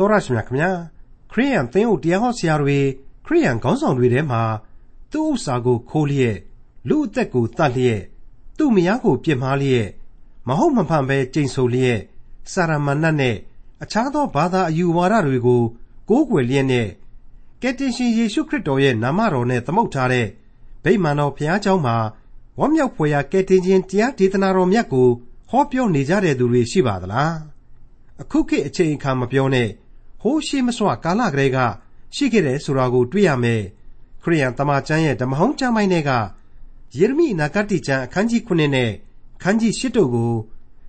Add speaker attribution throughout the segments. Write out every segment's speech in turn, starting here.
Speaker 1: တော်ရရှိမြခင်ဗျာခရိယန်သင်းအုပ်တရားဟောဆရာတွေခရိယန်ခေါင်းဆောင်တွေထဲမှာသူ့ဥစ္စာကိုခိုးလျက်လူအသက်ကိုတတ်လျက်သူ့မယားကိုပြစ်မှားလျက်မဟုတ်မမှန်ပဲကြိမ်ဆိုလျက်စာရမဏတ်နဲ့အခြားသောဘာသာအယူဝါဒတွေကိုကိုးကွယ်လျက်နဲ့ကယ်တင်ရှင်ယေရှုခရစ်တော်ရဲ့နာမတော်နဲ့သမုတ်ထားတဲ့ဗိမာန်တော်ဘုရားကျောင်းမှာဝမ်းမြောက်ဖွယ်ရာကယ်တင်ခြင်းတရားဒေသနာတော်မြတ်ကိုဟောပြောနေကြတဲ့သူတွေရှိပါသလားအခုခေတ်အချိန်အခါမပြောနဲ့ ဟိုးရှိမစွာကာလကလေးကရှိခဲ့တယ်ဆိုတာကိုတွေ့ရမယ်ခရိယန်တမန်ကျမ်းရဲ့ဓမ္မဟောင်းကျမ်းပိုင်းတွေကယေရမိနာဂတိကျမ်းအခန်းကြီး9နဲ့ခန်းကြီး10တို့ကို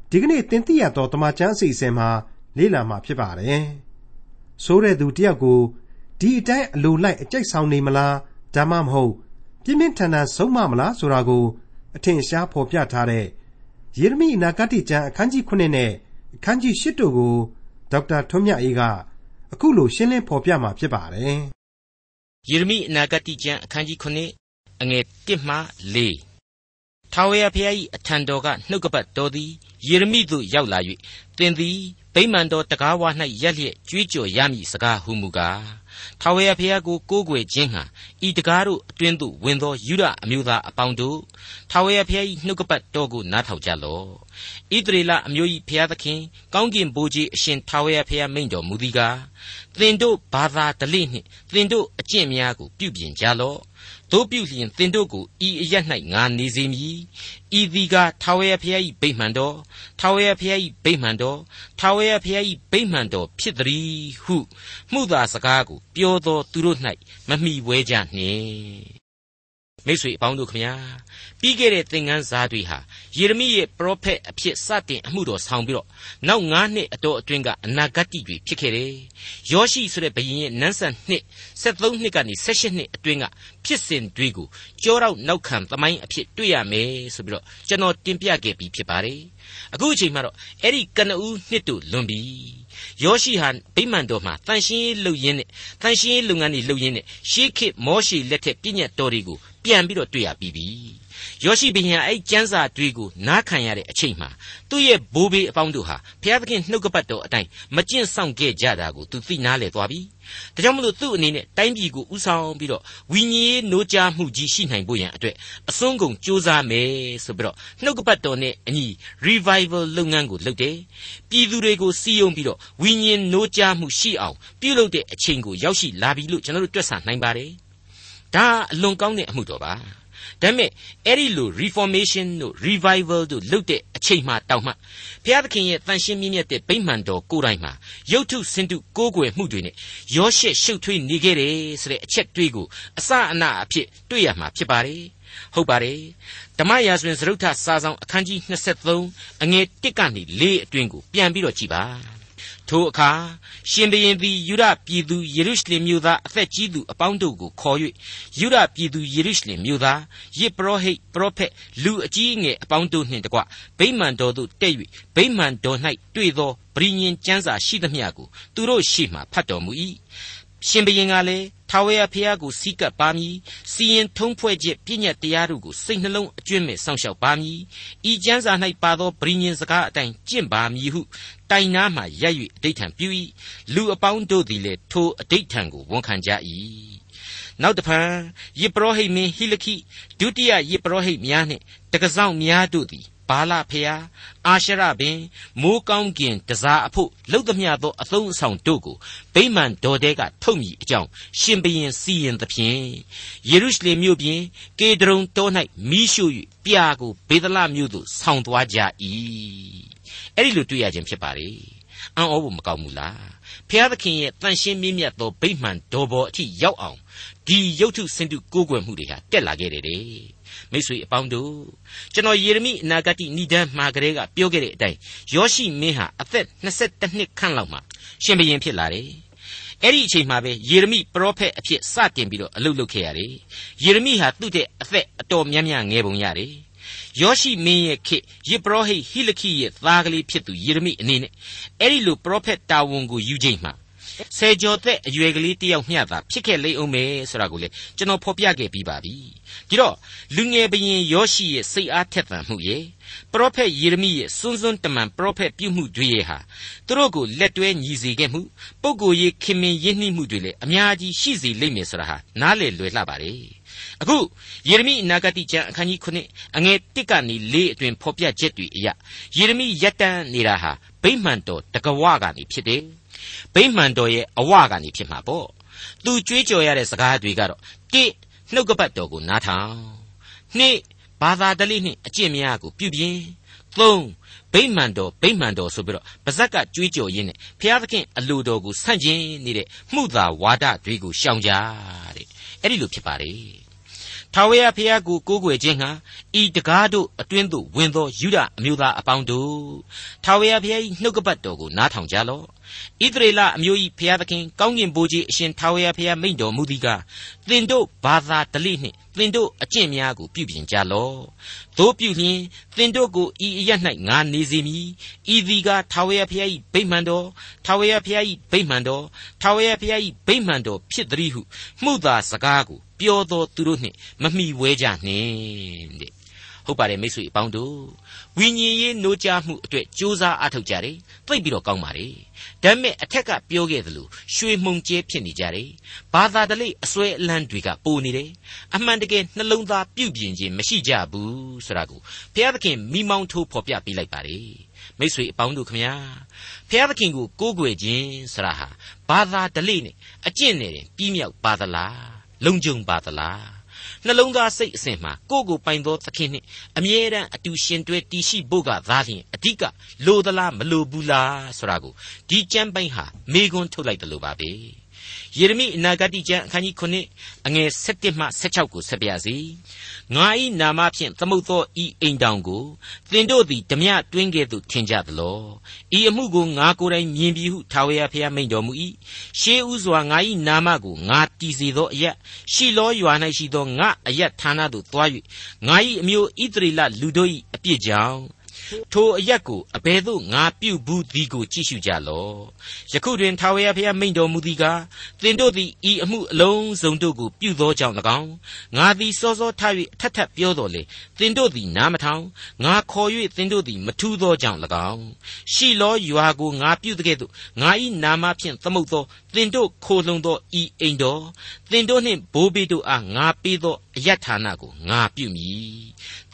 Speaker 1: ဒီကနေ့သင်သိရသောတမန်ကျမ်းအစီအစဉ်မှာလေ့လာမှာဖြစ်ပါတယ်ဆိုးတဲ့သူတယောက်ကိုဒီအတိုင်းအလိုလိုက်အကြိုက်ဆောင်နေမလားဒါမှမဟုတ်ပြင်းပြင်းထန်ထန်ဆုံးမမလားဆိုတာကိုအထင်ရှားဖော်ပြထားတဲ့ယေရမိအနာဂတိကျမ်းအခန်းကြီး9နဲ့အခန်းကြီး10တို့ကိုဒေါက်တာထွန်းမြတ်အေးက အခုလိုရှင်းလင်းဖော်ပြมาဖြစ်ပါတယ်။
Speaker 2: ယေရမိအနာဂတိကျမ်းအခန်းကြီး9အငယ်1မှ4ထာဝရဘုရား၏အထံတော်ကနှုတ်ကပတ်တော်သည်ယေရမိသို့ရောက်လာ၍သင်သည်ဗိမာန်တော်တကားဝ၌ရက်လျက်ကြွေးကြော်ရမည်စကားဟုမူကား ထာဝရဘုရားကိုကိုးကွယ်ခြင်းဟာဤတကားတို့အတွင်းသို့ဝင်သောယူဒအမျိုးသားအပေါင်းတို့ထာဝရဘုရား၏နှုတ်ကပတ်တော်ကိုနားထောင်ကြလော့ဣသရေလအမျိုး၏ဘုရားသခင်ကောင်းကင်ဘိုးကြီးအရှင်ထာဝရဘုရားမိန့်တော်မူသည်ကားသင်တို့ဘာသာဓလေ့နှင့်သင်တို့အကျင့်များကိုပြုပြင်ကြလော့ တို့ပြုလျင်သင်တို့ကိုဤအရ၌ငါနေစေမည်ဤသည်ကထာဝရဘုရား၏ဗိမှန်တော်ထာဝရဘုရား၏ဗိမှန်တော်ထာဝရဘုရား၏ဗိမှန်တော်ဖြစ်သည်ဟုမှုသာစကားကိုပြောသောသူတို့၌မမိဝဲကြနှင့် မိတ်ဆွေအပေါင်းတို့ခမညာပြီးခဲ့တဲ့သင်ခန်းစာတွေဟာယေရမိရဲ့ပရောဖက်အဖြစ်စတင်အမှုတော်ဆောင်ပြီးတော့နောက်9နှစ်အတော်အတွင်းကအနာဂတ်တွေဖြစ်ခဲ့တယ်။ယောရှိဆိုတဲ့ဘုရင်ရဲ့နန်းဆန်နှစ်73နှစ်ကနေ78နှစ်အတွင်းကဖြစ်စဉ်တွေကိုကြောရောက်နောက်ခံသမိုင်းအဖြစ်တွေ့ရမယ်ဆိုပြီးတော့ကျွန်တော်တင်ပြခဲ့ပြီးဖြစ်ပါတယ်။အခုအချိန်မှာတော့အဲ့ဒီကနဦးနှစ်တို့လွန်ပြီ။ ယောရှိဟာဗိမာန်တော်မှာတန်ရှင်းလုပ်ရင်းနဲ့တန်ရှင်းလုပ်ငန်းတွေလုပ်ရင်းနဲ့ရှေးခေတ်မောရှိလက်ထက်ပြည့်ညတ်တော်တွေကိုပြန်ပြီးတော့တွေ့ရပြီးပြီ ယောရှိဘုရင်အဲ့ကျမ်းစာတွေကိုနားခံရတဲ့အချိန်မှာသူ့ရဲ့ဘိုးဘေးအပေါင်းတို့ဟာဘုရားသခင်နှုတ်ကပတ်တော်အတိုင်းမကျင့်ဆောင်ခဲ့ကြတာကိုသူသိနာလေသွားပြီဒါကြောင့်မလို့သူ့အနေနဲ့တိုင်းပြည်ကိုဥဆောင်ပြီးတော့ဝိညာဉ်ရေးနိုးကြားမှုကြီးရှိနိုင်ဖို့ရန်အတွက်အစွန်းကုန်ကြိုးစားမယ်ဆိုပြီးတော့နှုတ်ကပတ်တော်နဲ့အညီ revival လုပ်ငန်းကိုလုပ်တယ်ပြည်သူတွေကိုစီယုံပြီးတော့ဝိညာဉ်နိုးကြားမှုရှိအောင်ပြုလုပ်တဲ့အချိန်ကိုရောက်ရှိလာပြီလို့ကျွန်တော်တို့တွက်ဆနိုင်ပါတယ်ဒါအလွန်ကောင်းတဲ့အမှုတော်ပါ ဒါပေမဲ့အဲ့ဒီလို reformation တို့ revival တို့လုပ်တဲ့အချိန်မှတောင်မှဘုရားသခင်ရဲ့တန်ရှင်းမြင့်မြတ်တဲ့ဗိမာန်တော်ကိုယ်တိုင်မှာရုပ်ထုစင်တုကိုးကွယ်မှုတွေနဲ့ရောရှက်ရှုပ်ထွေးနေခဲ့တယ်ဆိုတဲ့အချက်တွေးကိုအစအနအဖြစ်တွေ့ရမှာဖြစ်ပါတယ်ဟုတ်ပါတယ်ဓမ္မရာဇဝင်စရုပ်ထစာဆောင်အခန်းကြီး23အငယ်1ကနေ4အတွင်းကိုပြန်ပြီးတော့ကြည်ပါ ထိုအခါရှင်ဘရင်သည်ယူဒပြည်သူယေရုရှလင်မြို့သားအသက်ကြီးသူအပေါင်းတို့ကိုခေါ်၍ယူဒပြည်သူယေရုရှလင်မြို့သားယေပရောဟိတ်ပရောဖက်လူအကြီးအငယ်အပေါင်းတို့နှင့်တကွဗိမာန်တော်သို့တက်၍ဗိမာန်တော်၌တွေ့သောဗြိညင်ကျမ်းစာရှိသမျှကိုသူတို့ရှေ့မှဖတ်တော်မူ၏ရှင်ဘရင်ကလည်း ထာဝရဘုရားကိုစီးကပ်ပါမည်စီရင်ထုံးဖွဲ့ချက်ပြည့်ညတ်တရားတို့ကိုစိတ်နှလုံးအကျွင့်မဲ့စောင့်ရှောက်ပါမည်ဤကျမ်းစာ၌ပါသောဗြိညင်စကားအတိုင်းကျင့်ပါမည်ဟုတိုင်နာမှရက်၍အဋိဌံပြု၏လူအပေါင်းတို့သည်လည်းထိုအဋိဌံကိုဝန်ခံကြ၏နောက်တဖန်ယေပရောဟိတ်မင်းဟိလခိဒုတိယယေပရောဟိတ်များနှင့်တကစောင့်များတို့သည် ဘာလဖျားအာရှရပင်မိုးကောင်းကင်တစားအဖို့လှုပ်သမျှသောအသုံးအဆောင်တို့ကိုဗိမာန်တော်တဲကထုတ်မိအကြောင်းရှင်ဘရင်စီရင်သဖြင့်ယေရုရှလင်မြို့ပြင်ကေဒရုန်တော၌မိရှု၍ပြာကိုဘေဒလမြို့သို့ဆောင်းသွားကြ၏အဲ့ဒီလိုတွေ့ရခြင်းဖြစ်ပါလေအံ့ဩဖို့မကောင်းဘူးလားဖျားသခင်ရဲ့တန်ရှင်းမြင့်မြတ်သောဗိမာန်တော်ပေါ်အထိရောက်အောင်ဒီရုပ်ထုစင်တုကိုးကွယ်မှုတွေဟာတက်လာခဲ့တယ်တဲ့ မိတ်ဆွေအပေါင်းတို့ကျွန်တော်ယေရမိအနာဂတိဏိဒန်းမှာကလေးကပြောခဲ့တဲ့အတိုင်းယောရှိမင်းဟာအသက်22နှစ်ခန့်လောက်မှရှင်ဘရင်ဖြစ်လာတယ်အဲ့ဒီအချိန်မှာပဲယေရမိပရောဖက်အဖြစ်စတင်ပြီးတော့အလုပ်လုပ်ခဲ့ရတယ်ယေရမိဟာသူ့တဲ့အသက်အတော်များများငယ်ပုံရတယ်ယောရှိမင်းရဲ့ခေယေပရောဟိတ်ဟိလခိရဲ့သားကလေးဖြစ်သူယေရမိအနေနဲ့အဲ့ဒီလိုပရောဖက်တာဝန်ကိုယူချိန်မှာဆယ်ကျော်သက်အရွယ်ကလေးတယောက်မျှသာဖြစ်ခဲ့လိမ့်အောင်မယ်ဆိုတာကိုလေကျွန်တော်ဖော်ပြခဲ့ပြီးပါပြီ ဒီတော့လူငယ်ဘရင်ယောရှိရဲ့စိတ်အားထက်သန်မှုရဲ့ပရောဖက်ယေရမိရဲ့စွန်းစွန်းတမန်ပရောဖက်ပြုမှုတွေရဲ့ဟာသူတို့ကိုလက်တွဲညီစေခဲ့မှုပုဂ္ဂိုလ်ရေးခင်မင်ရင်းနှီးမှုတွေလည်းအများကြီးရှိစေလိမ့်မယ်ဆိုတာဟာနားလေလွယ်လှပါတယ်အခုယေရမိအနာဂတိကျမ်းအခန်းကြီး9အငယ်1ကနေ4အတွင်ဖော်ပြချက်တွေအရယေရမိရက်တန်းနေတာဟာဗိမှန်တော်တကဝကနေဖြစ်တယ်ဗိမှန်တော်ရဲ့အဝကနေဖြစ်မှာပေါ့သူကြွေးကြော်ရတဲ့စကားတွေကတော့တိ နှုတ်ကပတ်တော်ကိုနားထောင်နှစ်ဘာသာတလိနှင့်အကျင့်များကိုပြုပြင်သုံးဗိမှန်တော်ဗိမှန်တော်ဆိုပြီးတော့ပါဇက်ကကြွေးကြော်ရင်းနဲ့ဘုရားသခင်အလိုတော်ကိုဆန့်ကျင်နေတဲ့မှုသာဝါဒတွေကိုရှောင်ကြတဲ့အဲ့ဒီလိုဖြစ်ပါလေ ထာဝရဘုရားကိုကိုးကွယ်ခြင်းဟာဤတကားတို့အတွင်းသို့ဝင်သောယူဒအမျိုးသားအပေါင်းတို့ထာဝရဘုရား၏နှုတ်ကပတ်တော်ကိုနားထောင်ကြလော့ဣသရေလအမျိုး၏ဘုရားသခင်ကောင်းကင်ဘိုးကြီးအရှင်ထာဝရဘုရားမိန့်တော်မူသည်ကားသင်တို့ဘာသာတလိနှင့်သင်တို့အကျင့်များကိုပြုပြင်ကြလော့တို့ပြုလျင်သင်တို့ကိုဤအရ၌ငါနေစေမည်ဤသည်ကားထာဝရဘုရား၏ဗိမာန်တော်ထာဝရဘုရား၏ဗိမာန်တော်ထာဝရဘုရား၏ဗိမာန်တော်ဖြစ်သည်ဟုမှုသာစကားကို ပြောသောသူတို့နှင့်မမိဝဲကြနှင့်တဲ့ဟုတ်ပါတယ်မိတ်ဆွေအပေါင်းတို့ဝိညာဉ်ရေးနိုးကြားမှုအတွက်ကြိုးစားအားထုတ်ကြတယ်သိပြီးတော့ကောင်းပါလေဒါပေမဲ့အထက်ကပြောခဲ့သလိုရွှေမှုန်ကျဲဖြစ်နေကြတယ်ဘာသာတလိအစွဲအလန်းတွေကပိုနေတယ်အမှန်တကယ်နှလုံးသားပြုပြင်ခြင်းမရှိကြဘူးဆိုတာကိုဘုရားသခင်မိမောင်းထိုးဖော်ပြပေးလိုက်ပါလေမိတ်ဆွေအပေါင်းတို့ခမညာဘုရားသခင်ကိုကိုးကွယ်ခြင်းဆိုတာဟာဘာသာတလိနဲ့အကျင့်နဲ့ပြီးမြောက်ပါသလား လုံခြုံပါသလားနှလုံးသားစိတ်အစဉ်မှာကိုယ့်ကိုပိုင်သောသခင်နှင့်အမြဲတမ်းအတူရှင်တွဲတည်ရှိဖို့ကသာလျှင်အဓိကလိုသလားမလိုဘူးလားဆိုတာကိုဒီကျမ်းပိုင်းဟာမေခွန်းထုတ်လိုက်တယ်လို့ပါပဲ ယေရမိအနာဂတိကျမ်းအခန်းကြီး9အငယ်17မှ16ကိုဆက်ပြစီငါ၏နာမဖြင့်သမုတ်သောဤအိမ်တောင်ကိုသင်တို့သည်ဓမြတွင်းကဲ့သို့ထင်ကြသလောဤအမှုကိုငါကိုယ်တိုင်မြင်ပြီးဟုထာဝရဘုရားမိန့်တော်မူ၏ရှေးဥစွာငါ၏နာမကိုငါတည်စေသောအရက်ရှိလောရွာ၌ရှိသောငါအရက်ဌာနသို့သွား၍ငါ၏အမျိုးဣသရေလလူတို့၏အပြစ်ကြောင့် ထိုအရက်ကိုအဘယ်သို့ငါပြုဘူးသည်ကိုကြည့်ရှုကြလော့ယခုတွင်ထာဝရဘုရားမိန့်တော်မူသည်ကားသင်တို့သည်ဤအမှုအလုံးစုံတို့ကိုပြုသောကြောင့်၎င်းငါသည်စောစောထား၍အထက်ထပ်ပြောတော်လေသင်တို့သည်နားမထောင်ငါခေါ်၍သင်တို့သည်မထူးသောကြောင့်၎င်းရှီလောရွာကိုငါပြုတဲ့ကဲ့သို့ငါ၏နာမဖြင့်သမုတ်သောသင်တို့ခိုလှုံသောဤအိမ်တော်သင်တို့နှင့်ဘိုးဘေးတို့အားငါပေးသောအယတ်ဌာနကိုငါပြုမည်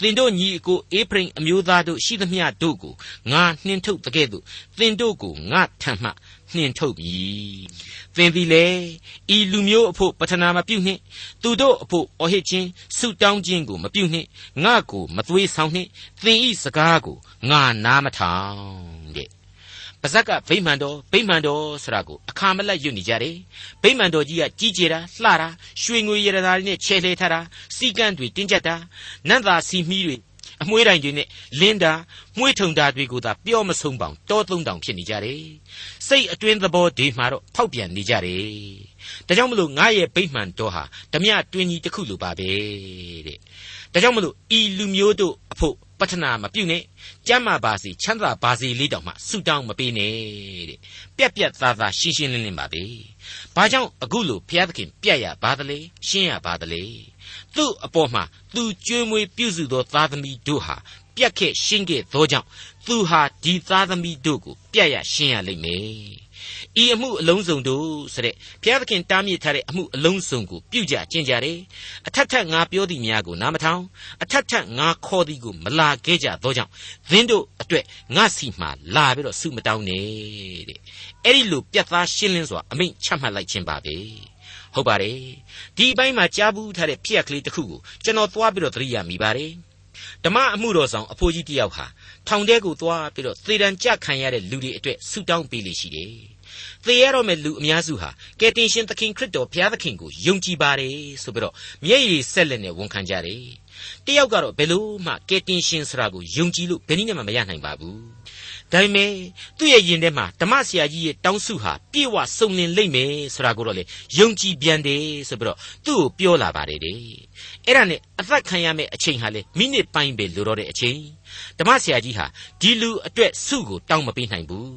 Speaker 2: သင်တို့ညီအကိုအေဖရိမ်အမျိုးသားတို့ရှိသမျှတို့ကိုငါနှင်ထုတ်တဲ့ကဲ့သို့သင်တို့ကိုငါထံမှနှင်ထုတ်မည်သင်သည်လေဤလူမျိုးအဖို့ပထနာမပြုနှင့်သူတို့အဖို့အော်ဟစ်ခြင်းဆုတောင်းခြင်းကိုမပြုနှင့်ငါကိုမသွေးဆောင်နှင့်သင်ဤစကားကိုငါနားမထောင်တဲ့ ပါဇက်ကဗိမာန်တော်ဗိမာန်တော်ဆိုတာကိုအခါမလက်ရွတ်နေကြတယ်ဗိမာန်တော်ကြီးကကြီးကျယ်တာလှတာရွှေငွေရတနာတွေနဲ့ချဲလှဲထားတာစီကန်းတွေတင်းကျပ်တာနတ်သားစီမီးတွေအမွှေးတိုင်တွေနဲ့လင်းတာမွှေးထုံတာတွေကိုသာပြောမဆုံးပေါင်တောသုံးတောင်ဖြစ်နေကြတယ်စိတ်အတွင်းသဘောဒီမှာတော့ဖောက်ပြန်နေကြတယ်ဒါကြောင့်မလို့ငါရဲ့ဗိမှန်တော်ဟာဓမြတွင်ကြီးတစ်ခုလိုပါပဲတဲ့ ဒါကြောင့်မလို့ဤလူမျိုးတို့အဖို့ပတ္ထနာမပြုတ်နဲ့ကြမ်းမာပါစီချမ်းသာပါစီလေးတောင်မှဆုတောင်းမပေးနဲ့တဲ့ပြက်ပြက်သားသားရှင်းရှင်းလင်းလင်းပါပဲဘာကြောင့်အခုလိုဘုရားသခင်ပြက်ရပါသလဲရှင်းရပါသလဲသူ့အပေါ်မှာသူကြွေးမွေးပြုစုသောသားသမီးတို့ဟာပြက်ခဲ့ရှင်းခဲ့သောကြောင့်သူဟာဒီသားသမီးတို့ကိုပြက်ရရှင်းရလိမ့်မယ် ဤအမှုအလုံးစုံတို့ဆိုတဲ့ဘုရားသခင်တားမြစ်ထားတဲ့အမှုအလုံးစုံကိုပြုကြကျင့်ကြတယ်အထက်ထက်ငါပြောသည်များကိုနားမထောင်အထက်ထက်ငါခေါ်သည်ကိုမလာခဲ့ကြသောကြောင့်သင်တို့အတွက်ငါစီမှလာပြီးတော့ဆုမတောင်းနဲ့တဲ့အဲ့ဒီလိုပြတ်သားရှင်းလင်းစွာအမိန့်ချမှတ်လိုက်ခြင်းပါပဲဟုတ်ပါတယ်ဒီအပိုင်းမှာကြားဘူးထားတဲ့ဖြစ်ရကလေးတစ်ခုကိုကျွန်တော်သွားပြီးတော့သတိရမိပါတယ်ဓမ္မအမှုတော်ဆောင်အဖိုးကြီးတယောက်ဟာထောင်ထဲကိုသွားပြီးတော့သေတံကြခံရတဲ့လူတွေအတွက်ဆုတောင်းပေးလိမ့်ရှိတယ် သေရတော့မဲ့လူအများစုဟာကယ်တင်ရှင်သခင်ခရစ်တော်ဘုရားသခင်ကိုယုံကြည်ပါတယ်ဆိုပြီးတော့မျက်ရည်ဆက်လက်နဲ့ဝန်ခံကြတယ်တယောက်ကတော့ဘယ်လို့မှကယ်တင်ရှင်ဆိုတာကိုယုံကြည်လို့ဘယ်နည်းနဲ့မှမရနိုင်ပါဘူးဒါပေမဲ့သူ့ရဲ့ယင်ထဲမှာဓမ္မဆရာကြီးရဲ့တောင်းစုဟာပြေဝစုံလင်လိမ့်မယ်ဆိုတာကိုတော့လေယုံကြည်ပြန်တယ်ဆိုပြီးတော့သူ့ကိုပြောလာပါတယ်တဲ့အဲ့ဒါနဲ့အသက်ခံရမယ့်အချိန်ဟာလေမိနစ်ပိုင်းပဲလိုတော့တဲ့အချိန် ဓမ္မဆရာကြီးဟာဒီလူအတွက်စုကိုတောင်းမပေးနိုင်ဘူး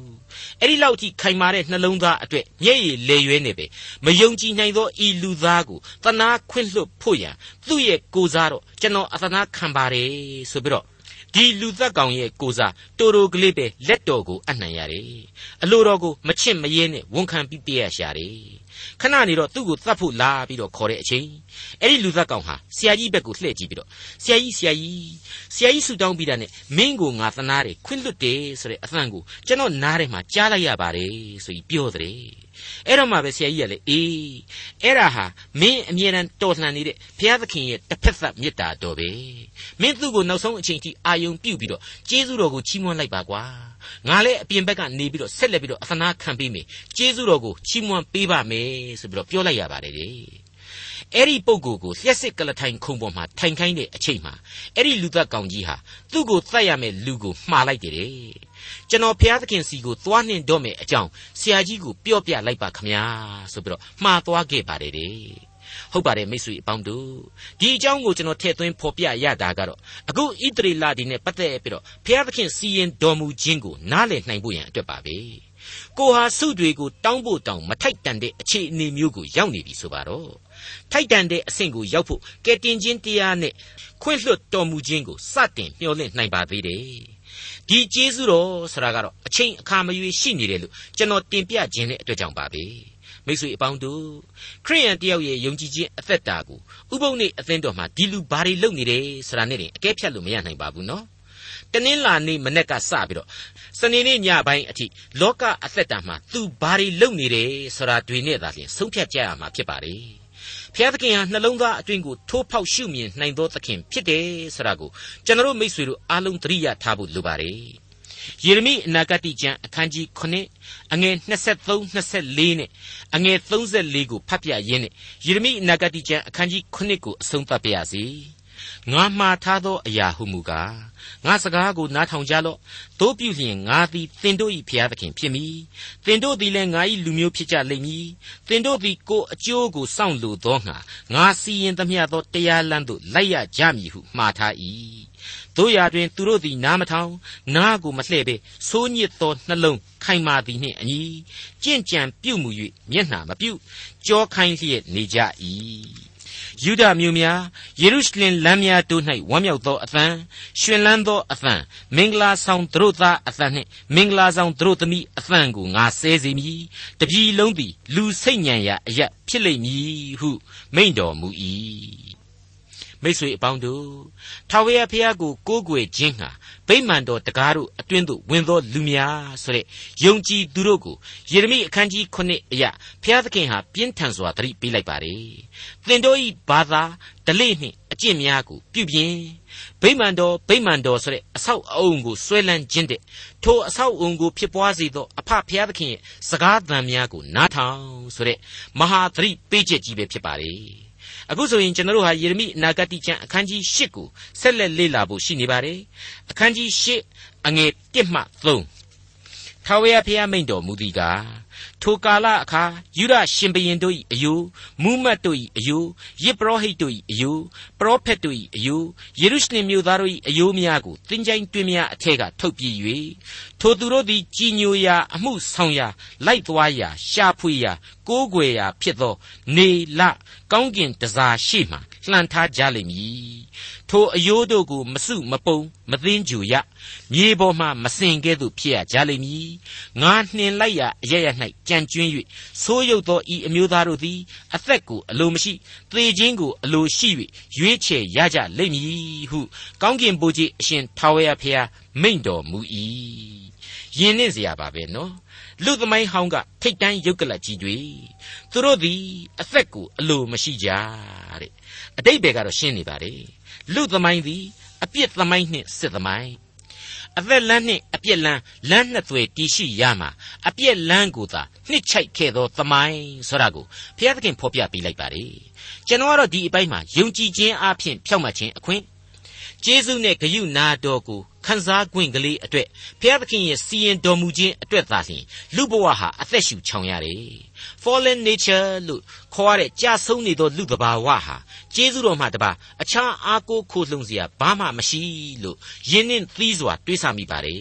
Speaker 2: အဲ့ဒီလောက်ထိခိုင်မာတဲ့နှလုံးသားအတွက်မျက်ရည်လေရွေးနေပဲမယုံကြည်နိုင်သောဤလူသားကိုတနာခွင့်လွတ်ဖို့ရန်သူ့ရဲ့ကိုစားတော့ကျွန်တော်အသနာခံပါတယ်ဆိုပြီးတော့ဒီလူသက်ကောင်ရဲ့ကိုစားတိုတိုကလေးပဲလက်တော်ကိုအနှံ့ရတယ်အလိုတော်ကိုမချင့်မရဲနဲ့ဝန်ခံပြီးပြရရှာတယ် ခဏနေတော့သူ့ကိုသတ်ဖို့လာပြီးတော့ခေါ်တဲ့အချိန်အဲ့ဒီလူသက်ကောင်ဟာဆရာကြီးဘက်ကိုလှည့်ကြည့်ပြီးတော့ဆရာကြီးဆရာကြီးဆရာကြီးဆူတောင်းပြီးတာနဲ့မင်းကိုငါသနာတယ်ခွင့်လွတ်တယ်ဆိုတဲ့အသံကိုကျွန်တော်နားထဲမှာကြားလိုက်ရပါတယ်ဆိုပြီးပြောတယ်အဲ့တော့မှပဲဆရာကြီးကလည်းအေးအဲ့ဒါဟာမင်းအမြဲတမ်းတော်လှန်နေတဲ့ဘုရားသခင်ရဲ့တစ်ဖက်သက်မေတ္တာတော်ပဲမင်းသူ့ကိုနောက်ဆုံးအချိန်ထိအာယုံပြုတ်ပြီးတော့ကျေးဇူးတော်ကိုချီးမွမ်းလိုက်ပါကွာ ငါလည်းအပြင်ဘက်ကနေပြီးတော့ဆက်လက်ပြီးတော့အသနာခံပေးမယ်ကျေးဇူးတော်ကိုချီးမွမ်းပေးပါမယ်ဆိုပြီးတော့ပြောလိုက်ရပါတယ်လေအဲ့ဒီပုံကိုကိုလျှက်စစ်ကလထိုင်ခုံပေါ်မှာထိုင်ခိုင်းတဲ့အချိန်မှာအဲ့ဒီလူသက်ကောင်ကြီးဟာသူ့ကိုသတ်ရမယ့်လူကိုမှားလိုက်တယ်ကျွန်တော်ဘုရားသခင်စီကိုသွားနှင်တော့မယ်အကြောင်းဆရာကြီးကိုပြောပြလိုက်ပါခမညာဆိုပြီးတော့မှားသွားခဲ့ပါတယ်တဲ့ ဟုတ်ပါတယ်မိတ်ဆွေအပေါင်းတို့ဒီအကြောင်းကိုကျွန်တော်ထည့်သွင်းဖော်ပြရတာကတော့အခုဣတရီလာဒီနဲ့ပတ်သက်ပြီးတော့ဘုရားသခင်စီရင်တော်မူခြင်းကိုနားလည်နိုင်ဖို့ရန်အတွက်ပါပဲကိုဟာစုတွေကိုတောင်းဖို့တောင်းမထိုက်တန်တဲ့အခြေအနေမျိုးကိုရောက်နေပြီဆိုပါတော့ထိုက်တန်တဲ့အဆင့်ကိုရောက်ဖို့ကဲတင်ခြင်းတရားနဲ့ခွင့်လွှတ်တော်မူခြင်းကိုစတင်မျှော်လင့်နိုင်ပါသေးတယ်ဒီကျေးဇူးတော်ဆိုတာကတော့အချိန်အခါမရွေးရှိနေတယ်လို့ကျွန်တော်တင်ပြခြင်းတဲ့အတွက်ကြောင့်ပါပဲ မိတ်ဆွေအပေါင်းတို့ခရိယန်တယောက်ရဲ့ယုံကြည်ခြင်းအသက်တာကိုဥပုံနေအသင်းတော်မှာဒီလူဘာတွေလုပ်နေတယ်ဆိုတာနဲ့တင်အကဲဖြတ်လို့မရနိုင်ပါဘူးနော်တနင်္လာနေ့မနေ့ကစပြီးတော့စနေနေ့ညပိုင်းအထိလောကအသက်တာမှာသူဘာတွေလုပ်နေတယ်ဆိုတာတွေနဲ့သာလျှင်ဆုံးဖြတ်ကြရမှာဖြစ်ပါလေဖျားသခင်ဟာနှလုံးသားအတွင်းကိုထိုးဖောက်ရှုမြင်နိုင်သောသခင်ဖြစ်တယ်ဆိုတာကိုကျွန်တော်မိษွေတို့အားလုံးသတိရထားဖို့လိုပါတယ် ယေရမိအနာဂတိကျမ်းအခန်းကြီး9အငယ်23 24နဲ့အငယ်34ကိုဖတ်ပြရင်းနဲ့ယေရမိအနာဂတိကျမ်းအခန်းကြီး9ကိုအဆုံးသတ်ပါရစေငါမှားထားသောအရာဟုမူကားငါစကားကိုနားထောင်ကြလော့တို့ပြုလျင်ငါသည်သင်တို့၏ဘုရားသခင်ဖြစ်မည်သင်တို့သည်လည်းငါ၏လူမျိုးဖြစ်ကြလိမ့်မည်သင်တို့သည်ကိုယ်အကျိုးကိုစောင့်လိုသောငါငါစီရင်သမျှသောတရားလမ်းသို့လိုက်ရကြမည်ဟုမှားထား၏ တို့ရာတွင်သူတို့သည်နားမထောင်နားကိုမလှဲ့ပဲဆိုးညစ်သောနှလုံးခိုင်မာသည်နှင့်အညီကြင့်ကြံပြုမှု၍မျက်နှာမပြုကြောခိုင်းလျက်နေကြ၏ယူဒမြို့များယေရုရှလင်လမ်းများတို့၌ဝမ်းမြောက်သောအသံရှင်လန်းသောအသံမင်္ဂလာဆောင်သူတို့သားအသံနှင့်မင်္ဂလာဆောင်သူတို့သမီးအသံကိုငါဆဲစေမည်တပြည်လုံးသည်လူစိတ်ညံရာအရက်ဖြစ်လိမ့်မည်ဟုမိန့်တော်မူ၏ မိတ်ဆွေအပေါင်းတို့ထာဝရဘုရားကိုကိုးကွယ်ခြင်းဟာဗိမာန်တော်တကားတို့အတွင်းသို့ဝင်သောလူများဆိုတဲ့ယုံကြည်သူတို့ကိုယေရမိအခန်းကြီး9အရာဘုရားသခင်ဟာပြင်းထန်စွာသတိပေးလိုက်ပါတယ်။သင်တို့၏ဘာသာဓလေ့နှင့်အကျင့်များကိုပြုပြင်ဗိမာန်တော်ဗိမာန်တော်ဆိုတဲ့အဆောက်အအုံကိုဆွဲလန်းခြင်းတဲ့ထိုအဆောက်အုံကိုဖြစ်ပွားစေသောအဖဘုရားသခင်ရဲ့စကားသံများကိုနားထောင်ဆိုတဲ့မဟာသတိပေးချက်ကြီးပဲဖြစ်ပါတယ်။ အခုဆိုရင်ကျွန်တော်တို့ဟာယေရမိအနာဂတိကျမ်းအခန်းကြီး၈ကိုဆက်လက်လေ့လာဖို့ရှိနေပါတယ်အခန်းကြီး၈အငယ်၁မှ3ထာဝရဘုရားမိန့်တော်မူသည်ကား ထိုကာလအခါယူရရှင်ဘရင်တို့၏အယိုမူးမတ်တို့၏အယိုယစ်ပရောဟိတ်တို့၏အယိုပရောဖက်တို့၏အယိုယေရုရှလင်မြို့သားတို့၏အယိုများကိုတင်းကြိုင်းတွင်များအထက်ကထုတ်ပြ၍ထိုသူတို့သည်ကြီးညိုရာအမှုဆောင်ရာလိုက်သွားရာရှာဖွေရာကိုးကွယ်ရာဖြစ်သော နေလကောင်းကင်တစားရှိမှလှန်ထားကြလိမ့်မည် ထိုအယိုးတို့ကိုမစုမပုံမသိင်းကြူရမြေပေါ်မှမစင်ကဲ့သို့ဖြစ်ရကြလိမ့်မည်ငါနှင်လိုက်ရအရရ၌ကြံကျွင်း၍ဆိုးရုပ်သောဤအမျိုးသားတို့သည်အသက်ကိုအလိုမရှိသေခြင်းကိုအလိုရှိ၍ရွေးချယ်ရကြလိမ့်မည်ဟုကောင်းကင်ဘုရားအရှင်ထာဝရဘုရားမိန့်တော်မူ၏ယဉ်နှင့်เสียပါပဲနော်လူသမိုင်းဟောင်းကထိတ်တန်းရုပ်ကလကြီးတွေသူတို့သည်အသက်ကိုအလိုမရှိကြတဲ့အတိတ်ဘယ်ကတော့ရှင်းနေပါလေ လူသမိုင်းသည်အပြစ်သမိုင်းနှင့်စစ်သမိုင်းအသက်လမ်းနှင့်အပြစ်လမ်းလမ်းနှစ်သွယ်တည်ရှိရမှာအပြစ်လမ်းကိုသာနှစ်ချိုက်ခဲ့သောသမိုင်းဆိုတာကိုဘုရားသခင်ဖော်ပြပေးလိုက်ပါလေကျွန်တော်ကတော့ဒီအပိုင်းမှာယုံကြည်ခြင်းအပြင်ဖြောက်မှတ်ခြင်းအခွင့်ကျေးဇူးနဲ့ဂရုနာတော်ကို ခန်းစား권ကလေးအတွက်ဘုရားသခင်ရဲ့စီရင်တော်မူခြင်းအတွက်သာလျှင်လူဘဝဟာအသက်ရှူချောင်ရတယ် fallen nature လို့ခေါ်ရတဲ့ကြာဆုံးနေသောလူတဘာဝဟာကျေးဇူးတော်မှတပါအခြားအားကိုးခိုလှုံစရာဘာမှမရှိလို့ယင်းနှင့်သီးစွာတွေးဆမိပါတယ်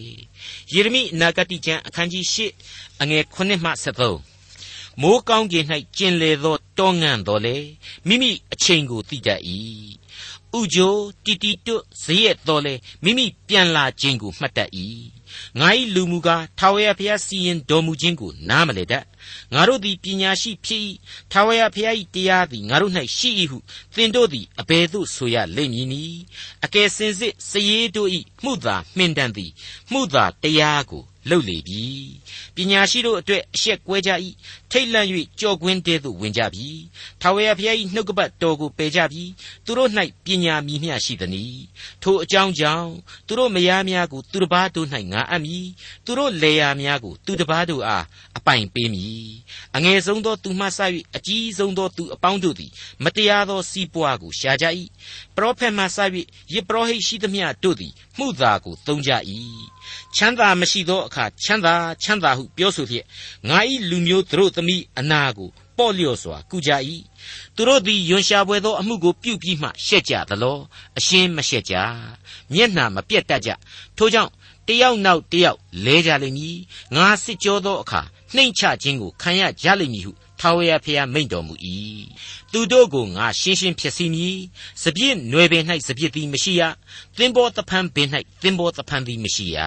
Speaker 2: ယေရမိအနာဂတိကျမ်းအခန်းကြီး၈အငယ်9မှ73မိုးကောင်းကင်၌ကျင်လေသောတောငံ့တော်လေမိမိအချိန်ကိုသိတတ်၏ ဥကြိုတီတီတွတ်ဇရက်တော်လေမိမိပြန်လာခြင်းကိုမှတ်တတ်၏ငါ၏လူမူကားထာဝရဘုရားစီရင်တော်မူခြင်းကိုနားမလည်တတ်ငါတို့သည်ပညာရှိဖြစ်၏ထာဝရဘုရား၏တရားသည်ငါတို့၌ရှိ၏ဟုသင်တို့သည်အဘယ်သို့ဆိုရလိမ့်မည်နည်းအကယ်စင်စစ်စည်တို့၏မှုသာမှင်တန်သည်မှုသာတရားကိုလှုပ်လေပြီပညာရှိတို့အတွက်အရှက်ကွဲကြ၏ ထိတ်လန့်၍ကြော်ကွင်းတဲသို့ဝင်ကြပြီထာဝရဘုရား၏နှုတ်ကပတ်တော်ကိုပယ်ကြပြီသူတို့၌ပညာမြည်မျှရှိသည်။ထိုအကြောင်းကြောင့်သူတို့မယားများကိုသူတစ်ပါးတို့၌ငါအပ်မည်သူတို့လေယာများကိုသူတစ်ပါးတို့အားအပိုင်ပေးမည်အငယ်ဆုံးသောသူမှစ၍အကြီးဆုံးသောသူအပေါင်းတို့သည်မတရားသောစီးပွားကိုရှာကြ၏ပရောဖက်မှစ၍ယစ်ပရောဟိတ်ရှိသမျှတို့သည်မှုသာကိုသုံးကြ၏ချမ်းသာမရှိသောအခါချမ်းသာချမ်းသာဟုပြောဆိုလျက်ငါ၏လူမျိုးတို့သမီးအနာကိုပေါ့လျော့စွာကုကြ၏သူတို့သည်ယွန်ရှာပွဲသောအမှုကိုပြုပြီးမှရှက်ကြသလောအရှင်းမရှက်ကြမျက်နှာမပြတ်တတ်ကြထို့ကြောင့်တယောက်နောက်တယောက်လဲကြလိမ့်မည်ငါစစ်ကြောသောအခါနှိမ့်ချခြင်းကိုခံရကြလိမ့်မည်ဟု ထာဝရဘုရားမိန့်တော်မူ၏သူတို့ကိုငါရှင်းရှင်းဖြစ်စီမည်စပြည့်နွယ်ပင်၌စပြည့်သည်မရှိရသင်္ဘောတဖန်ပင်၌သင်္ဘောတဖန်သည်မရှိရ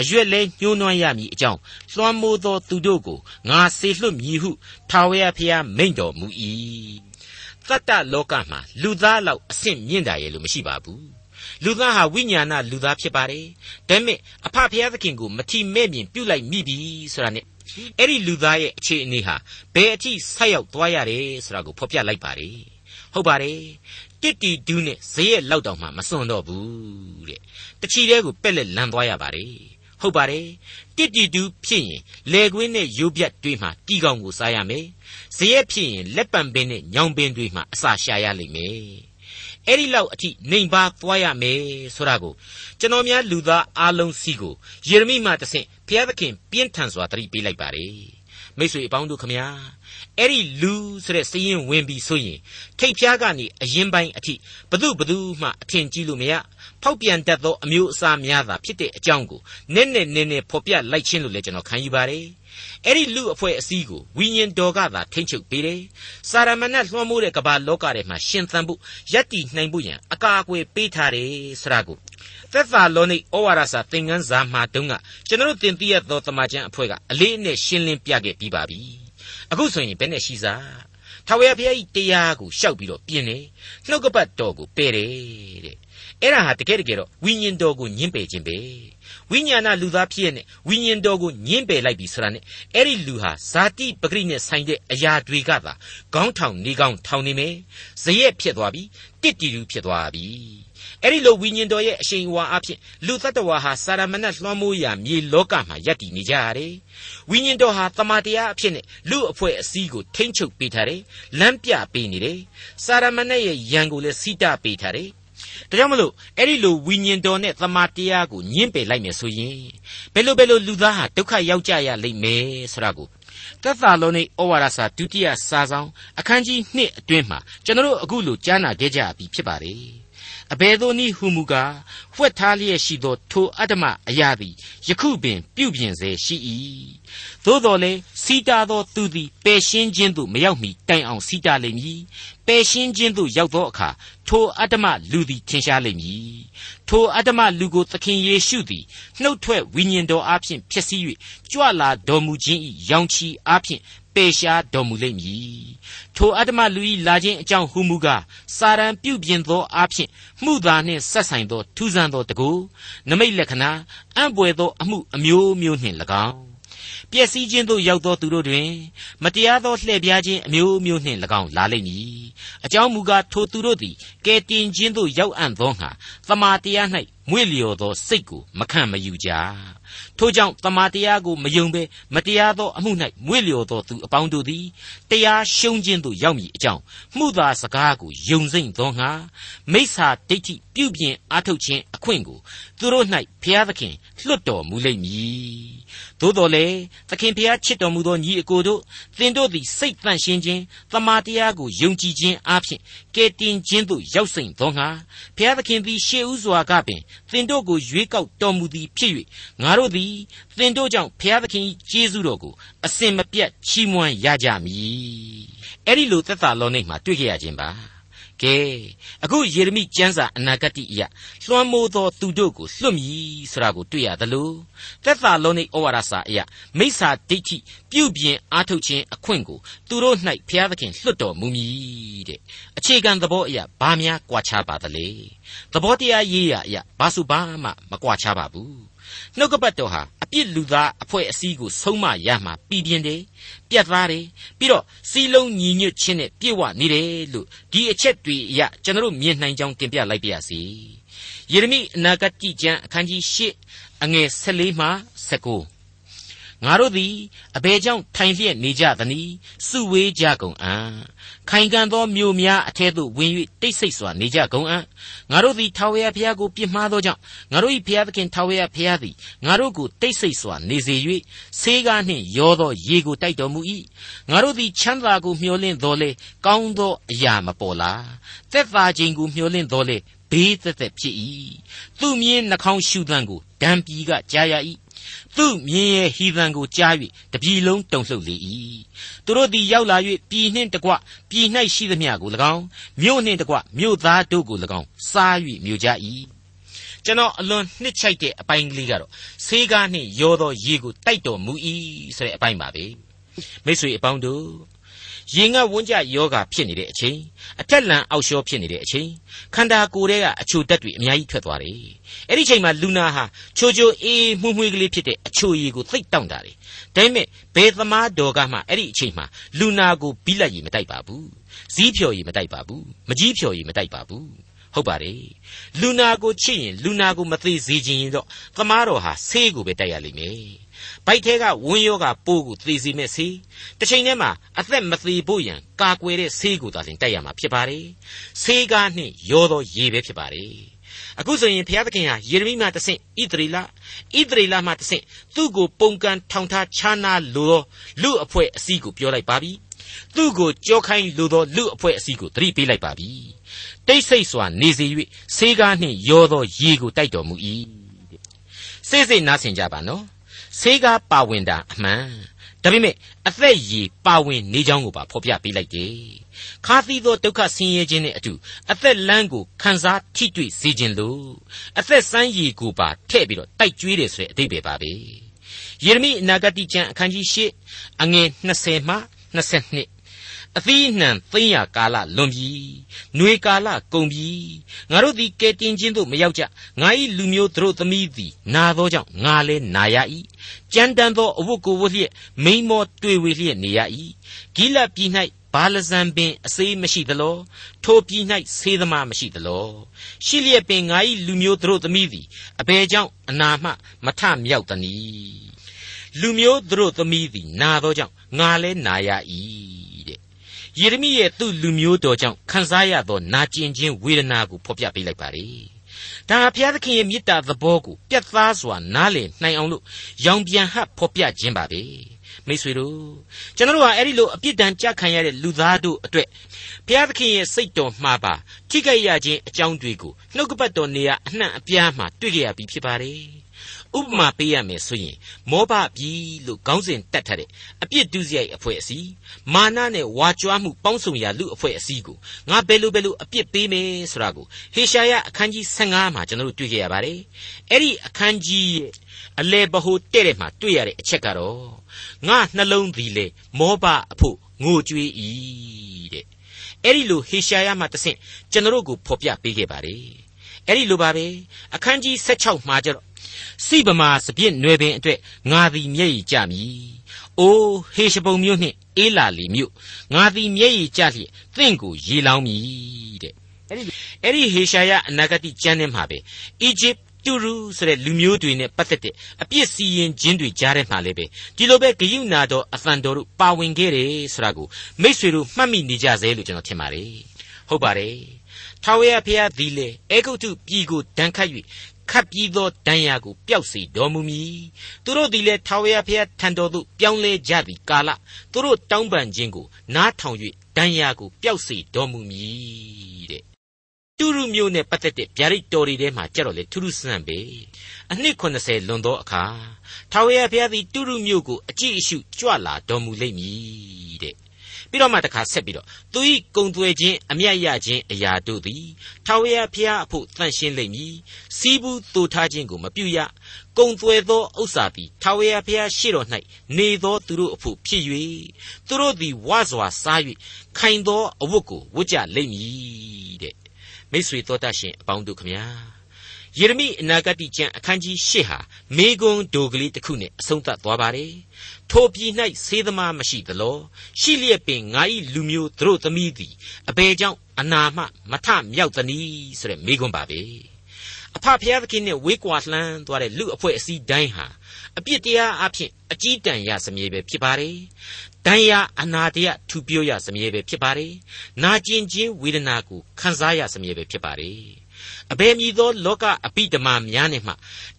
Speaker 2: အရွက်လဲညှိုးနွမ်းရမည်အကြောင်းလွှမ်းမိုးသောသူတို့ကိုငါစေလွှတ်မည်ဟုထာဝရဘုရားမိန့်တော်မူ၏တတ္တလောကမှာလူသားလောက်အဆင့်မြင့်တာရဲ့လို့မရှိပါဘူးလူသားဟာဝိညာဏလူသားဖြစ်ပါတယ်ဒါပေမဲ့အဖဖျားသခင်ကိုမထီမဲ့မြင်ပြုတ်လိုက်မိပြီဆိုတာနဲ့ အဲ့ဒီလူသားရဲ့အခြေအနေဟာဘယ်အထိဆက်ရောက်သွားရတယ်ဆိုတာကိုဖော်ပြလိုက်ပါတယ်ဟုတ်ပါတယ်တစ်တီဒူးနဲ့ဇရက်လောက်တောင်မှမစွန့်တော့ဘူးတဲ့တချီတဲကိုပက်လက်လန်သွားရပါတယ်ဟုတ်ပါတယ်တစ်တီဒူးဖြစ်ရင်လေကွင်းနဲ့ရိုးပြတ်တွေးမှတီကောင်ကိုစားရမယ်ဇရက်ဖြစ်ရင်လက်ပံပင်နဲ့ညောင်ပင်တွေမှအစာရှာရလိမ့်မယ် အဲ့ဒီလောက်အထိနှိမ်ပါသွားရမယ်ဆိုတာကိုကျွန်တော်များလူသားအားလုံးစီကိုယေရမိမှတဆင့်ဘုရားသခင်ပြင်းထန်စွာတတိပေးလိုက်ပါတယ်မိတ်ဆွေအပေါင်းတို့ခမညာ အဲ့ဒီလူဆိုတဲ့စည်ရင်ဝင်ပြီးဆိုရင်ထိတ်ဖျားကနေအရင်ပိုင်းအထိဘသူဘသူမှအထင်ကြီးလို့မရဖောက်ပြန်တတ်သောအမျိုးအစားများသာဖြစ်တဲ့အကြောင်းကိုနည်းနည်းနည်းနည်းဖော်ပြလိုက်ခြင်းလို့လည်းကျွန်တော်ခံယူပါတယ်အဲ့ဒီလူအဖွဲ့အစည်းကိုဝိညာဉ်တော်ကသာထိမ့်ချုပ်ပေးတယ်။စာရမဏေလွှမ်းမိုးတဲ့ကမ္ဘာလောကထဲမှာရှင်သန်ဖို့ယက်တီနိုင်ဖို့ရန်အကာအကွယ်ပေးထားတယ်ဆိုတာကိုသက်သာလောနိဩဝါဒစာသင်ခန်းစာမှာတုန်းကကျွန်တော်တင်ပြရသောတမန်ကျန်အဖွဲ့ကအလေးအနက်ရှင်းလင်းပြခဲ့ပြီးပါပြီ။ အခုဆိုရင်ဘယ်နဲ့ရှိစားထာဝရဘုရား၏တရားကိုရှောက်ပြီးတော့ပြင်းတယ်နှုတ်ကပတ်တော်ကိုပယ်တယ်တဲ့အဲ့ဒါဟာတကယ်တကယ်တော့ဝိညာဉ်တော်ကိုညှင်းပယ်ခြင်းပဲဝိညာဏလူသားဖြစ်ရတဲ့ဝိညာဉ်တော်ကိုညှင်းပယ်လိုက်ပြီဆိုတာနဲ့အဲ့ဒီလူဟာဇာတိပဂရိနဲ့ဆိုင်တဲ့အရာတွေကသာခေါင်းထောင်နေကောင်းထောင်နေမယ်ဇရက်ဖြစ်သွားပြီတစ်တီလူဖြစ်သွားပြီ အဲ့ဒီလိုဝိညာဉ်တော်ရဲ့အရှိန်အဝါအဖြစ်လူသတ္တဝါဟာစာရမဏေလွှမ်းမိုးရာမြေလောကမှာယက်တည်နေကြရတယ်ဝိညာဉ်တော်ဟာတမန်တရားအဖြစ်နဲ့လူအဖွဲ့အစည်းကိုထိမ့်ချုပ်ပေးထားတယ်လမ်းပြပေးနေတယ်စာရမဏေရဲ့ယံကိုလည်းစီတာပေးထားတယ်ဒါကြောင့်မလို့အဲ့ဒီလိုဝိညာဉ်တော်နဲ့သမာတရားကိုညှင်းပယ်လိုက်မယ်ဆိုရင်ဘယ်လိုဘယ်လိုလူသားဟာဒုက္ခရောက်ကြရလိမ့်မယ်ဆိုတာကိုသက်သာလုံးនៃဩဝါဒစာဒုတိယစာဆောင်အခန်းကြီး1အတွင်းမှာကျွန်တော်တို့အခုလိုကြားနာခဲ့ကြပြီဖြစ်ပါတယ် အဘယ်သို့နည်းဟုမူကားဖွက်ထားလျက်ရှိသောထိုအတ္တမအရာသည်ယခုပင်ပြုပြင်စေရှိ၏သို့တော်လည်းစီတာသောသူသည်ပယ်ရှင်းခြင်းသို့မရောက်မီတိုင်အောင်စီတာလိမ့်မည်ပယ်ရှင်းခြင်းသို့ရောက်သောအခါထိုအတ္တမလူသည်ထင်ရှားလိမ့်မည်ထိုအတ္တမလူကိုသခင်ယေရှုသည်နှုတ်ထွက်ဝိညာဉ်တော်အားဖြင့်ဖြစ်စည်း၍ကြွလာတော်မူခြင်း၏ရောင်ချီအားဖြင့် ပယ်ရှားတော်မူလိမ့်မည်ထိုအတ္တမလူ၏လာခြင်းအကြောင်းဟူမူကားစာရန်ပြုပြင်သောအားဖြင့်မှုသာနှင့်ဆက်ဆိုင်သောထူးဆန်းသောတကူနမိတ်လက္ခဏာအံ့ပွေသောအမှုအမျိုးမျိုးနှင့်၎င်းပျက်စီးခြင်းသို့ရောက်သောသူတို့တွင်မတရားသောလှည့်ပြားခြင်းအမျိုးမျိုးနှင့်၎င်းလာလိမ့်မည်အကြောင်းမူကားထိုသူတို့သည်ကဲတင်ခြင်းသို့ရောက်အံ့သောငါသမာတရား၌မွေ့လျော်သောစိတ်ကိုမခံမယူကြထို့ကြောင့်တမန်တရားကိုမယုံဘဲမတရားသောအမှု၌မွေ့လျော်သောသူအပေါင်းတို့သည်တရားရှုံးခြင်းသို့ရောက်မည်အကြောင်းမှုသာစကားကိုယုံစိမ့်သောငါမိစ္ဆာဒိဋ္ဌိပြုပြင်အားထုတ်ခြင်းအခွင့်ကိုသူတို့၌ဘုရားသခင်လွတ်တော်မူလိမ့်မည်သို့တော်လေသခင်ဘုရားချစ်တော်မူသောညီအကိုတို့သင်တို့သည်စိတ်တန့်ရှင်းခြင်းတမာတရားကိုယုံကြည်ခြင်းအပြင်ကဲတင်ခြင်းသို့ရောက်စိမ့်သောငါဘုရားသခင်သည်ရှေးဥစွာကပင်သင်တို့ကိုရွေးကောက်တော်မူသည်ဖြစ်၍ငါတို့သည်သင်တို့ကြောင့်ဘုရားသခင်ကျေးဇူးတော်ကိုအစင်မပြတ်ချီးမွမ်းရကြမည်အဲ့ဒီလိုသက်သာလောနိတ်မှာတွေ့ကြရခြင်းပါကဲအခုယေရမိကျမ်းစာအနာဂတ်အရာလွှမ်းမိုးသောသူတို့ကိုလွတ်မည်ဆိုတာကိုတွေ့ရသလိုသက်သာလုံးនៃဩဝါဒစာအရာမိစ္ဆာဒိဋ္ဌိပြုပြင်အားထုတ်ခြင်းအခွင့်ကိုသူတို့၌ဘုရားသခင်လွတ်တော်မူမည်တဲ့အခြေခံသဘောအရာဘာများကွာခြားပါသလဲသဘောတရားရေးရာအရာဘာစုဘာမှမကွာခြားပါဘူး နှုတ်ကပတ်တော်ဟာအပြစ်လူသားအဖွဲ့အစည်းကိုဆုံးမရမှာပြည်ပြင်းတယ်ပြတ်သားတယ်ပြီးတော့စီလုံးညီညွတ်ခြင်းနဲ့ပြည့်ဝနေတယ်လို့ဒီအချက်တွေအရကျွန်တော်မြင်နိုင်ကြောင်းတင်ပြလိုက်ပါရစေယေရမိအနာဂတ်ကျမ်းအခန်းကြီး၈အငယ်14မှ19 ငါတို့သည်အဘယ်ကြောင့်ထိုင်လျက်နေကြသနည်းစုဝေးကြကုန်အံ့ခိုင်ခံသောမြို့များအထက်သို့ဝင်၍တိတ်ဆိတ်စွာနေကြကုန်အံ့ငါတို့သည်ထာဝရဘုရားကိုပြစ်မှားသောကြောင့်ငါတို့၏ဘုရားသခင်ထာဝရဘုရားသည်ငါတို့ကိုတိတ်ဆိတ်စွာနေစေ၍ဆေးကားနှင့်ရောသောရေကိုတိုက်တော်မူ၏ငါတို့သည်ချမ်းသာကိုမျှော်လင့်တော်လေကောင်းသောအရာမပေါ်လာသက်သာခြင်းကိုမျှော်လင့်တော်လေဘေးသက်သက်ဖြစ်၏သူမြင်းနှာခေါင်းရှူသံကိုဒံပီကကြားရ၏ သူ့မြင်းရဲ့ဟီသံကိုကြား၍တပြည်လုံးတုန်လှုပ်လေ၏သူတို့သည်ရောက်လာ၍ပြည်နှင့်တကွပြည်၌ရှိသမျှကို၎င်းမြို့နှင့်တကွမြို့သားတို့ကို၎င်းစား၍မြို့ကြ၏ကျွန်တော်အလွန်နှစ်ချိုက်တဲ့အပိုင်းကလေးကတော့ဆေးကားနှင့်ရောသောရေကိုတိုက်တော်မူ၏ဆိုတဲ့အပိုင်းပါပဲမိတ်ဆွေအပေါင်းတို့ ရေငတ်ဝန်းကျယောဂါဖြစ်နေတဲ့အချိန်အထက်လန်အောက်လျှောဖြစ်နေတဲ့အချိန်ခန္ဓာကိုယ်ထဲကအချိုတက်တွေအများကြီးထွက်သွားတယ်အဲ့ဒီချိန်မှာလူနာဟာချိုချိုအေးမှုမှုကလေးဖြစ်တဲ့အချိုရည်ကိုသိပ်တောင့်တာတယ်ဒါပေမဲ့ဘယ်သမားတော်ကမှအဲ့ဒီအချိန်မှာလူနာကိုဘိလက်ရည်မတိုက်ပါဘူးဇီးဖြော်ရည်မတိုက်ပါဘူးမကြီးဖြော်ရည်မတိုက်ပါဘူးဟုတ်ပါတယ်လူနာကိုချစ်ရင်လူနာကိုမသေးစေခြင်းရင်တော့သမားတော်ဟာဆေးကိုပဲတိုက်ရလိမ့်မယ် ဗိုက်ထဲကဝင်းရောဂါပိုးကိုသေစေမဲ့ဆေးတစ်ချိန်တည်းမှာအသက်မသေးဖို့ရန်ကာကွယ်တဲ့ဆေးကိုသာလျှင်တိုက်ရမှာဖြစ်ပါတယ်ဆေးကားနှင့်ရောသောရေပဲဖြစ်ပါတယ်အခုဆိုရင်ဘုရားသခင်ဟာယေရမိမှတဆင့်ဣသရေလဣသရေလမှတဆင့်သူ့ကိုပုံကန်ထောင်ထားခြားနာလိုသောလူအဖွဲ့အစည်းကိုပြောလိုက်ပါပြီသူ့ကိုကြောခိုင်းလိုသောလူအဖွဲ့အစည်းကိုသတိပေးလိုက်ပါပြီတိတ်ဆိတ်စွာနေစေ၍ဆေးကားနှင့်ရောသောရေကိုတိုက်တော်မူ၏စိတ်စိတ်နားဆင်ကြပါနော် ဆေးကားပါဝင်တာအမှန်ဒါပေမဲ့အသက်ရည်ပါဝင်နေကြောင်းကိုပါဖော်ပြပေးလိုက်တယ်ခါသီးသောဒုက္ခဆင်းရဲခြင်းနဲ့အတူအသက်လန်းကိုခံစားထိတွေ့စေခြင်းလို့အသက်စမ်းရည်ကိုပါထည့်ပြီးတော့တိုက်ကြွေးတယ်ဆိုတဲ့အဓိပ္ပာယ်ပါပဲယေရမိအနာဂတိကျမ်းအခန်းကြီး၈အငယ်20မှ22 အသီးနှံသိမ့်ရကာလလွန်ပြီ။နှွေကာလကုန်ပြီ။ငါတို့သည်ကဲတင်ခြင်းသို့မရောက်ကြ။ငါ၏လူမျိုးတို့သမီးသည်နာသောကြောင့်ငါလည်းနာရ၏။ကြမ်းတမ်းသောအဝတ်ကိုဝတ်လျက်မိန်မောတွေ့ဝေလျက်နေရ၏။ဂိလပြည်၌ဘာလဇံပင်အစေးမရှိသလောထိုပြည်၌ဆေးသမားမရှိသလောရှိလျက်ပင်ငါ၏လူမျိုးတို့သမီးသည်အဘယ်ကြောင့်အနာမှမထမြောက်သနည်းလူမျိုးတို့သမီးသည်နာသောကြောင့်ငါလည်းနာရ၏ ယေရမိရဲ့သူ့လူမျိုးတော်ကြောင့်ခံစားရသောနာကျင်ခြင်းဝေဒနာကိုဖော်ပြပေးလိုက်ပါလေ။ဒါဘုရားသခင်ရဲ့မေတ္တာသဘောကိုပြတ်သားစွာနားလည်နိုင်အောင်လို့ရောင်ပြန်ဟပ်ဖော်ပြခြင်းပါပဲ။မိတ်ဆွေတို့ကျွန်တော်တို့ဟာအဲ့ဒီလိုအပြစ်ဒဏ်ကြခံရတဲ့လူသားတို့အတွက်ဘုရားသခင်ရဲ့စိတ်တော်မှာပါထိခိုက်ရခြင်းအကြောင်းတွေကိုနှုတ်ကပတ်တော်နေရာအနှံ့အပြားမှာတွေ့ကြရပြီးဖြစ်ပါတယ်။ ဥပမာပေးရမယ်ဆိုရင်မောဘပြည်လို့ခေါင်းစဉ်တက်ထားတဲ့အပြစ်ဒုစရိုက်အဖွဲ့အစည်းမာနနဲ့ဝါကြွားမှုပေါင်းစုံရာလူအဖွဲ့အစည်းကိုငါဘယ်လိုဘယ်လိုအပြစ်ပေးမယ်ဆိုတာကိုဟေရှာယအခန်းကြီး15မှာကျွန်တော်တို့တွေ့ကြရပါတယ်အဲ့ဒီအခန်းကြီးရဲ့အလေဘဟုတဲ့တဲ့မှာတွေ့ရတဲ့အချက်ကတော့ငါနှလုံးသည်လေမောဘအဖို့ငိုကြွေး၏တဲ့အဲ့ဒီလိုဟေရှာယမှာတဆင့်ကျွန်တော်တို့ကိုဖော်ပြပေးခဲ့ပါတယ်အဲ့ဒီလိုပါပဲအခန်းကြီး16မှာကျတော့ စိဗမာစပြစ်နွယ်ပင်အတွက်ငါသည်မျက်ရည်ကျမည်။အိုးဟေရှဘုံမြို့နှင့်အေးလာလီမြို့ငါသည်မျက်ရည်ကျလျက်သင့်ကိုရေလောင်းမည်တဲ့။အဲ့ဒီအဲ့ဒီဟေရှာယအနာဂတိကျမ်းထဲမှာပဲအီဂျစ်တူရူဆိုတဲ့လူမျိုးတွေနဲ့ပတ်သက်တဲ့အပြစ်စီရင်ခြင်းတွေကြားထဲမှာလည်းပဲဒီလိုပဲဂယုနာတော်အသံတော်တို့ပါဝင်ခဲ့တယ်ဆိုတာကိုမိษွေတို့မှတ်မိနေကြစေလို့ကျွန်တော်ထင်ပါတယ်ဟုတ်ပါတယ်ထာဝရဘုရားသည်လေအေဂုတ်တုပြည်ကိုဒဏ်ခတ်၍ ခတ်ပြီးသောဒဏ်ရာကိုပျောက်စေတော်မူမည်သူတို့သည်လည်းထာဝရဘုရားထံတော်သို့ပြောင်းလဲကြသည်ကာလသူတို့တောင်းပန်ခြင်းကိုနားထောင်၍ဒဏ်ရာကိုပျောက်စေတော်မူမည်တဲ့တူရုမျိုးနဲ့ပတ်သက်တဲ့ဗျာဒိတ်တော်တွေထဲမှာကြက်တော့လေထူးထူးဆန်းဆန်းပဲအနှစ်80လွန်သောအခါထာဝရဘုရားသည်တူရုမျိုးကိုအကြည့်အရှုကြွလာတော်မူလိမ့်မည်တဲ့ ပြီးတော့မှတခါဆက်ပြီးတော့သူဤကုံသွဲခြင်းအမျက်ရခြင်းအရာတို့သည်ထာဝရဘုရားအဖို့တန့်ရှင်းလိမ့်မည်စီးဘူးတူထားခြင်းကိုမပြုရကုံသွဲသောဥစ္စာသည်ထာဝရဘုရားရှေ့တော်၌နေသောသူတို့အဖို့ဖြစ်၍သူတို့သည်ဝါစွာစား၍ခိုင်သောအဝတ်ကိုဝတ်ကြလိမ့်မည်တဲ့မိတ်ဆွေတော်တတ်ရှင်အပေါင်းတို့ခမညာ ယေရမိအနာဂတိကျမ်းအခန်းကြီး၈ဟာမေဂွန်းဒိုကလေးတစ်ခုနဲ့အဆုံးသတ်သွားပါတယ်ထိုပြည်၌ဆေးသမားမရှိသလောရှိလျက်ပင်ငါ၏လူမျိုးသူတို့သမီးသည်အဘယ်ကြောင့်အနာမှမထမြောက်သနည်းဆိုတဲ့မေခွန်းပါပဲအဖဖျားသခင်နဲ့ဝေးကွာလှမ်းသွားတဲ့လူအဖွဲ့အစည်းတိုင်းဟာအပြစ်တရားအဖြစ်အကြီးတန်းရစမြဲပဲဖြစ်ပါတယ်။တန်ရာအနာတရားထူပြောရစမြဲပဲဖြစ်ပါတယ်။နာကျင်ခြင်းဝေဒနာကိုခံစားရစမြဲပဲဖြစ်ပါတယ်။ အဘယ်မည်သောလောကအပိဓမ္မာများနဲ့မှ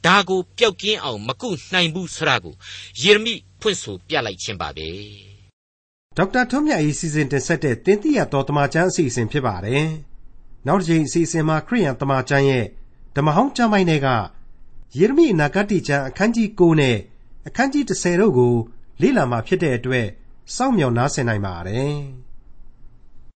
Speaker 2: ဒါကိုပျောက်ကင်းအောင်မကုနိုင်ဘူးဆရာကိုယေရမိဖွင့်ဆိုပြလိုက်ခြင်းပါပဲ
Speaker 1: ဒေါက်တာထွန်းမြတ်၏စီစဉ်တင်ဆက်တဲ့တင်ပြတော်တမချန်းအစီအစဉ်ဖြစ်ပါတယ်နောက်တစ်ချိန်အစီအစဉ်မှာခရိယံတမချန်းရဲ့ဓမ္မဟောင်းကျမ်းပိုင်းတွေကယေရမိအနာဂတ်ကျမ်းအခန်းကြီး9နဲ့အခန်းကြီး10တို့ကိုလေ့လာမှာဖြစ်တဲ့အတွက်စောင့်မျှော်နားဆင်နိုင်ပါတယ်။